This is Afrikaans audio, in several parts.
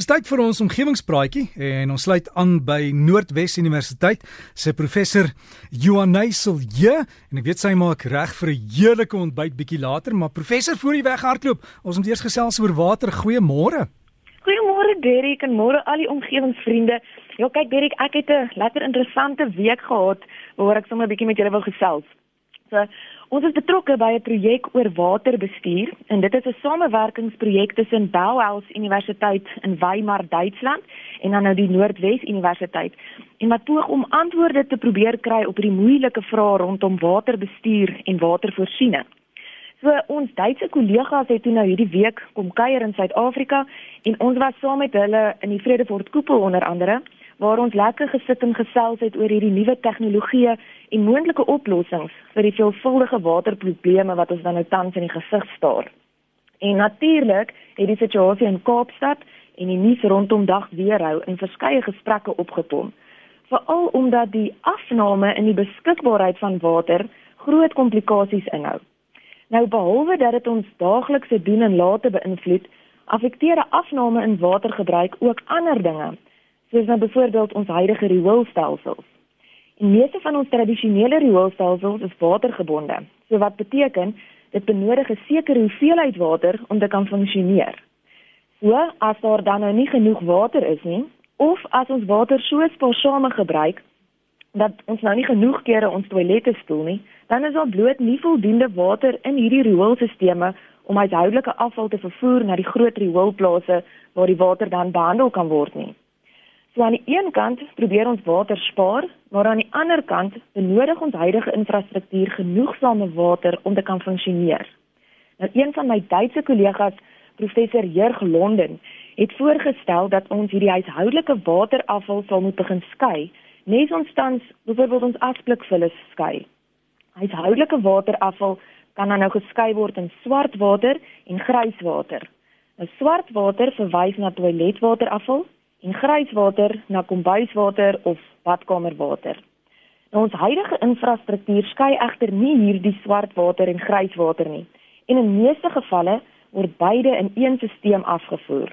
Dis tyd vir ons omgewingspraatjie en ons sluit aan by Noordwes Universiteit se professor Johanay Silje en ek weet sy maak reg vir 'n heerlike ontbyt bietjie later, maar professor voor jy weghardloop, ons moet eers gesels oor water. Goeiemôre. Goeiemôre Derek en môre al die omgewingsvriende. Ja, kyk Derek, ek het 'n lekker interessante week gehad waar ek sommer 'n bietjie met julle wil gesels. So, ons is betrokke by 'n projek oor waterbestuur en dit is 'n samewerkingsprojek tussen Bauhaus Universiteit in Weimar, Duitsland en dan nou die Noordwes Universiteit. En wat poog om antwoorde te probeer kry op die moeilike vrae rondom waterbestuur en watervoorsiening. So ons Duitse kollegas het toe nou hierdie week kom kuier in Suid-Afrika en ons was saam met hulle in die Vredefort koepel onder andere waar ons lekker gesit en gesels het oor hierdie nuwe tegnologieë en moontlike oplossings vir die veelvuldige waterprobleme wat ons dan nou tans in die gesig staar. En natuurlik het die situasie in Kaapstad en die nuus rondom dag weerhou in verskeie gesprekke opgekom. Veral omdat die afname in die beskikbaarheid van water groot komplikasies inhou. Nou behalwe dat dit ons daaglikse doen en late beïnvloed, affekteer 'n afname in watergebruik ook ander dinge soos nou byvoorbeeld ons huidige rioolstelsels. En meeste van ons tradisionele rioolstelsels is watergebonde. So wat beteken dit benodig 'n sekere hoeveelheid water om te kan funksioneer. So as daar dan nou nie genoeg water is nie of as ons water so spaarsame gebruik dat ons nou nie genoeg kere ons toilette spoel nie, dan is daar bloot nie voldoende water in hierdie rioolstelsels om huishoudelike afval te vervoer na die groot rioolplase waar die water dan behandel kan word nie. So aan die een kant probeer ons water spaar, maar aan die ander kant benodig ons huidige infrastruktuur genoegsame water om te kan funksioneer. Nou een van my Duitse kollegas, professor Jurg Londen, het voorgestel dat ons hierdie huishoudelike waterafval sal moet begin skei, nes ons tans byvoorbeeld ons asblikvullis skei. Huishoudelike waterafval kan dan nou geskei word in swart water en grys water. Nou swart water verwys na toiletwaterafval en grijswater na kombuiswater of badkamerwater. Nou ons huidige infrastruktuur skei egter nie hierdie swart water en grijswater nie. En in meeste gevalle word beide in een stelsel afgevoer.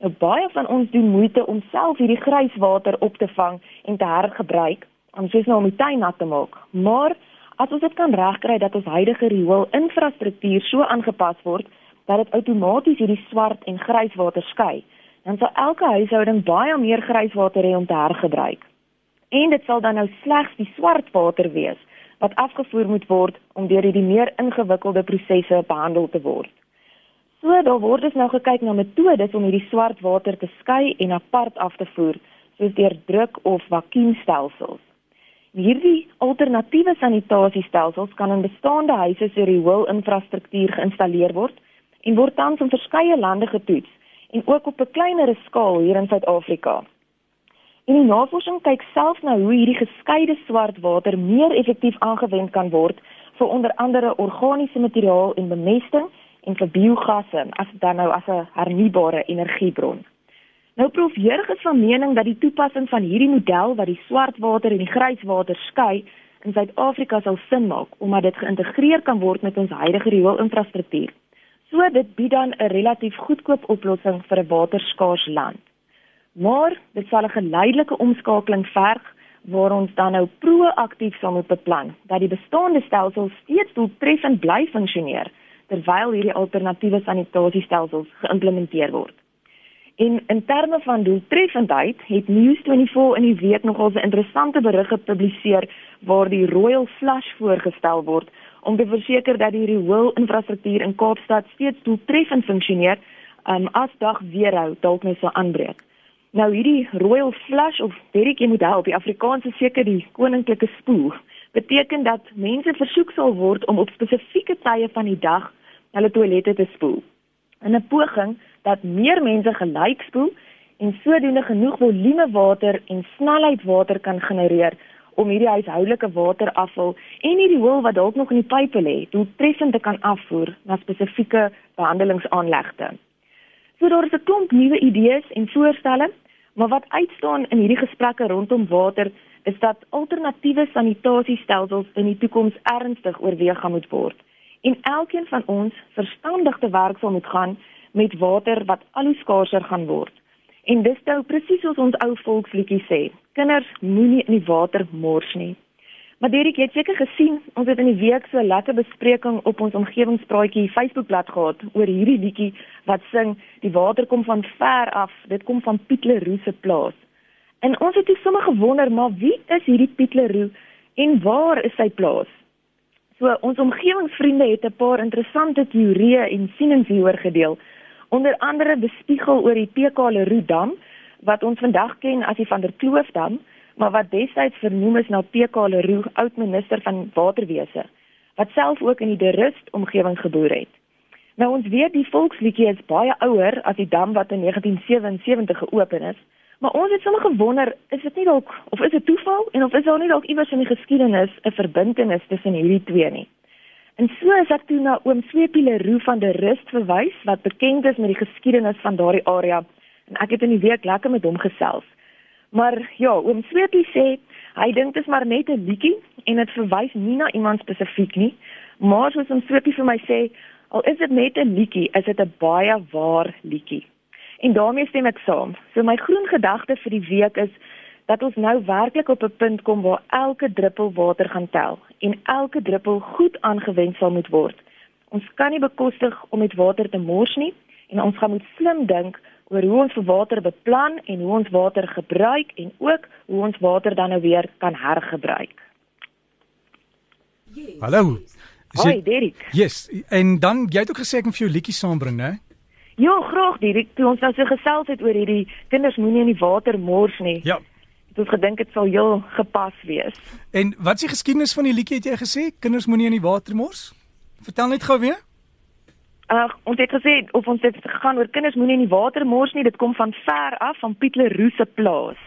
Nou baie van ons doen moeite om self hierdie grijswater op te vang en te hergebruik, om soos nou om die tuin nat te maak. Maar as ons dit kan regkry dat ons huidige riool infrastruktuur so aangepas word dat dit outomaties hierdie swart en grijswater skei, dan sal elke huishouding baie meer grijswater hê om te hergebruik. En dit sal dan nou slegs die swart water wees wat afgevoer moet word om deur hierdie meer ingewikkelde prosesse behandel te word. So daar word dus nou gekyk na metodes om hierdie swart water te skei en apart af te voer, soos deur druk of vakuumstelsels. Hierdie alternatiewe sanitasiestelsels kan in bestaande huise se riool-infrastruktuur geïnstalleer word en word tans in verskeie lande getoets en ook op 'n kleinerre skaal hier in Suid-Afrika. En die navorsing kyk self na hoe hierdie geskeide swart water meer effektief aangewend kan word vir onder andere organiese materiaal en bemesting en vir biogasse as dan nou as 'n hernubare energiebron. Nou proef Jurg is van mening dat die toepassing van hierdie model wat die swart water en die grys water skei in Suid-Afrika sal sin maak omdat dit geïntegreer kan word met ons huidige riool-infrastruktuur. So dit bied dan 'n relatief goedkoop oplossing vir 'n waterskaars land. Maar dit sal 'n geleidelike omskakeling verg waar ons dan nou proaktief sal moet beplan dat die bestaande stelsels steeds doeltreffend bly funksioneer terwyl hierdie alternatiewe sanitasiestelsels geïmplementeer word. En in terme van doeltreffendheid het News24 in die week nogal 'n interessante berig gepubliseer waar die Royal Flush voorgestel word om te verseker dat die riool-infrastruktuur in Kaapstad steeds doeltreffend funksioneer um, as dag weerhou dalk nou sou aanbreek. Nou hierdie Royal Flush of jy moet help, die Afrikaanse seker die koninklike spoel, beteken dat mense versoek sal word om op spesifieke tye van die dag hulle toilette te spoel. In 'n poging dat meer mense gelyk spoel en sodoende genoeg volume water en snelheid water kan genereer om hierdie huishoudelike waterafval en hierdie hoel wat dalk nog in die pype lê, doeltreffend te kan afvoer na spesifieke behandelingsaanlegte. So daar is 'n klomp nuwe idees en voorstelle, maar wat uitstaan in hierdie gesprekke rondom water is dat alternatiewe sanitasiestelsels in die toekoms ernstig oorweeg gaan moet word en elkeen van ons verstandig te werk sal moet gaan met water wat al hoe skaarser gaan word. En dis nou presies soos ons ou volksliedjie sê. Kinders moenie in die water mors nie. Maar Derek, jy het seker gesien, ons het in die week so 'n lekker bespreking op ons omgewingspraatjie Facebookblad gehad oor hierdie liedjie wat sing die water kom van ver af. Dit kom van Piet Leroux se plaas. En ons het sommer gewonder, maar wie is hierdie Piet Leroux en waar is sy plaas? So ons omgewingsvriende het 'n paar interessante teorieë en sienings hieroor gedeel. Onder andere bespiegel oor die PK Leroux dam wat ons vandag ken as die Van der Kloof dam maar wat destyds vernoem is na PK Leroux, oud minister van waterwese, wat self ook in die De Rust omgewing geboer het. Nou ons weet die volksliedjie is baie ouer as die dam wat in 1977 geopen is, maar ons het sommer gewonder, is dit nie dalk of is dit toeval en of is daar nie dalk iewers in die geskiedenis 'n verbintenis tussen hierdie twee nie? En so is ek toe na oom Swepie Leroux van De Rust verwys wat bekend is met die geskiedenis van daardie area en ek het in die week lekker met hom gesels. Maar ja, oom Sweepie sê hy dink dit is maar net 'n liedjie en dit verwys nie na iemand spesifiek nie. Maar soos oom Sweepie vir my sê, al is dit net 'n liedjie, is dit 'n baie waar liedjie. En daarmee stem ek saam. So my groen gedagte vir die week is dat ons nou werklik op 'n punt kom waar elke druppel water gaan tel en elke druppel goed aangewend sal moet word. Ons kan nie bekostig om met water te mors nie en ons gaan moet slim dink oor hoe ons vir water beplan en hoe ons water gebruik en ook hoe ons water dan nou weer kan hergebruik. Hallo. Hoi, Derek. Yes, en dan jy het ook gesê ek moet vir jou liedjie saambring, né? Ja, graag, Derek. Toe ons nou so gesels het oor hierdie kinders moenie in die water mors nie. Ja. Het ons gedink dit sal heel gepas wees. En wat is die geskiedenis van die liedjie het jy gesê? Kinders moenie in die water mors? Vertel net gou weer. Ag, ons het gesê of ons dit gaan oor kinders moenie in die water mors nie. Dit kom van ver af van Piet Leroux se plaas.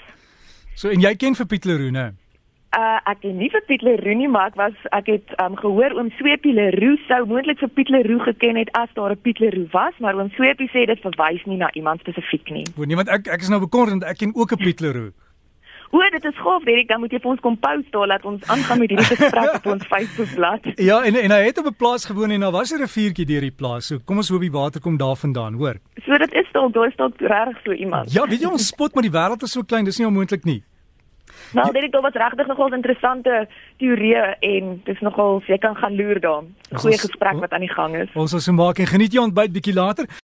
So en jy ken vir Piet Leroux, né? Uh ek ken nie vir Piet Leroux nie, maar ek was ek het um, gehoor oom Sweepie Leroux sou moontlik vir Piet Leroux geken het as daar 'n Piet Leroux was, maar oom Sweepie sê dit verwys nie na iemand spesifiek nie. Want niemand ek ek is nou bekommerd ek ken ook 'n Piet Leroux. O, dit is gaaf, Derek, dan moet jy vir ons kom post daar laat ons aangaan met hierdie gesprek op ons Facebookblad. Ja, en en hy het op 'n plaas gewoon en daar was 'n riviertjie deur die plaas. So kom ons hoop die water kom daar vandaan, hoor. So dit is dalk daar is dalk regtig so iemand. Ja, weet jy ons spot maar die wêreld is so klein, dis nie onmoontlik nie. Nou, Derek, dit was regtig nogal interessante teorie en dis nogal jy kan gaan loer daar. Goeie gesprek wat aan die gang is. Ons sal so maak en geniet jy ontbyt bietjie later.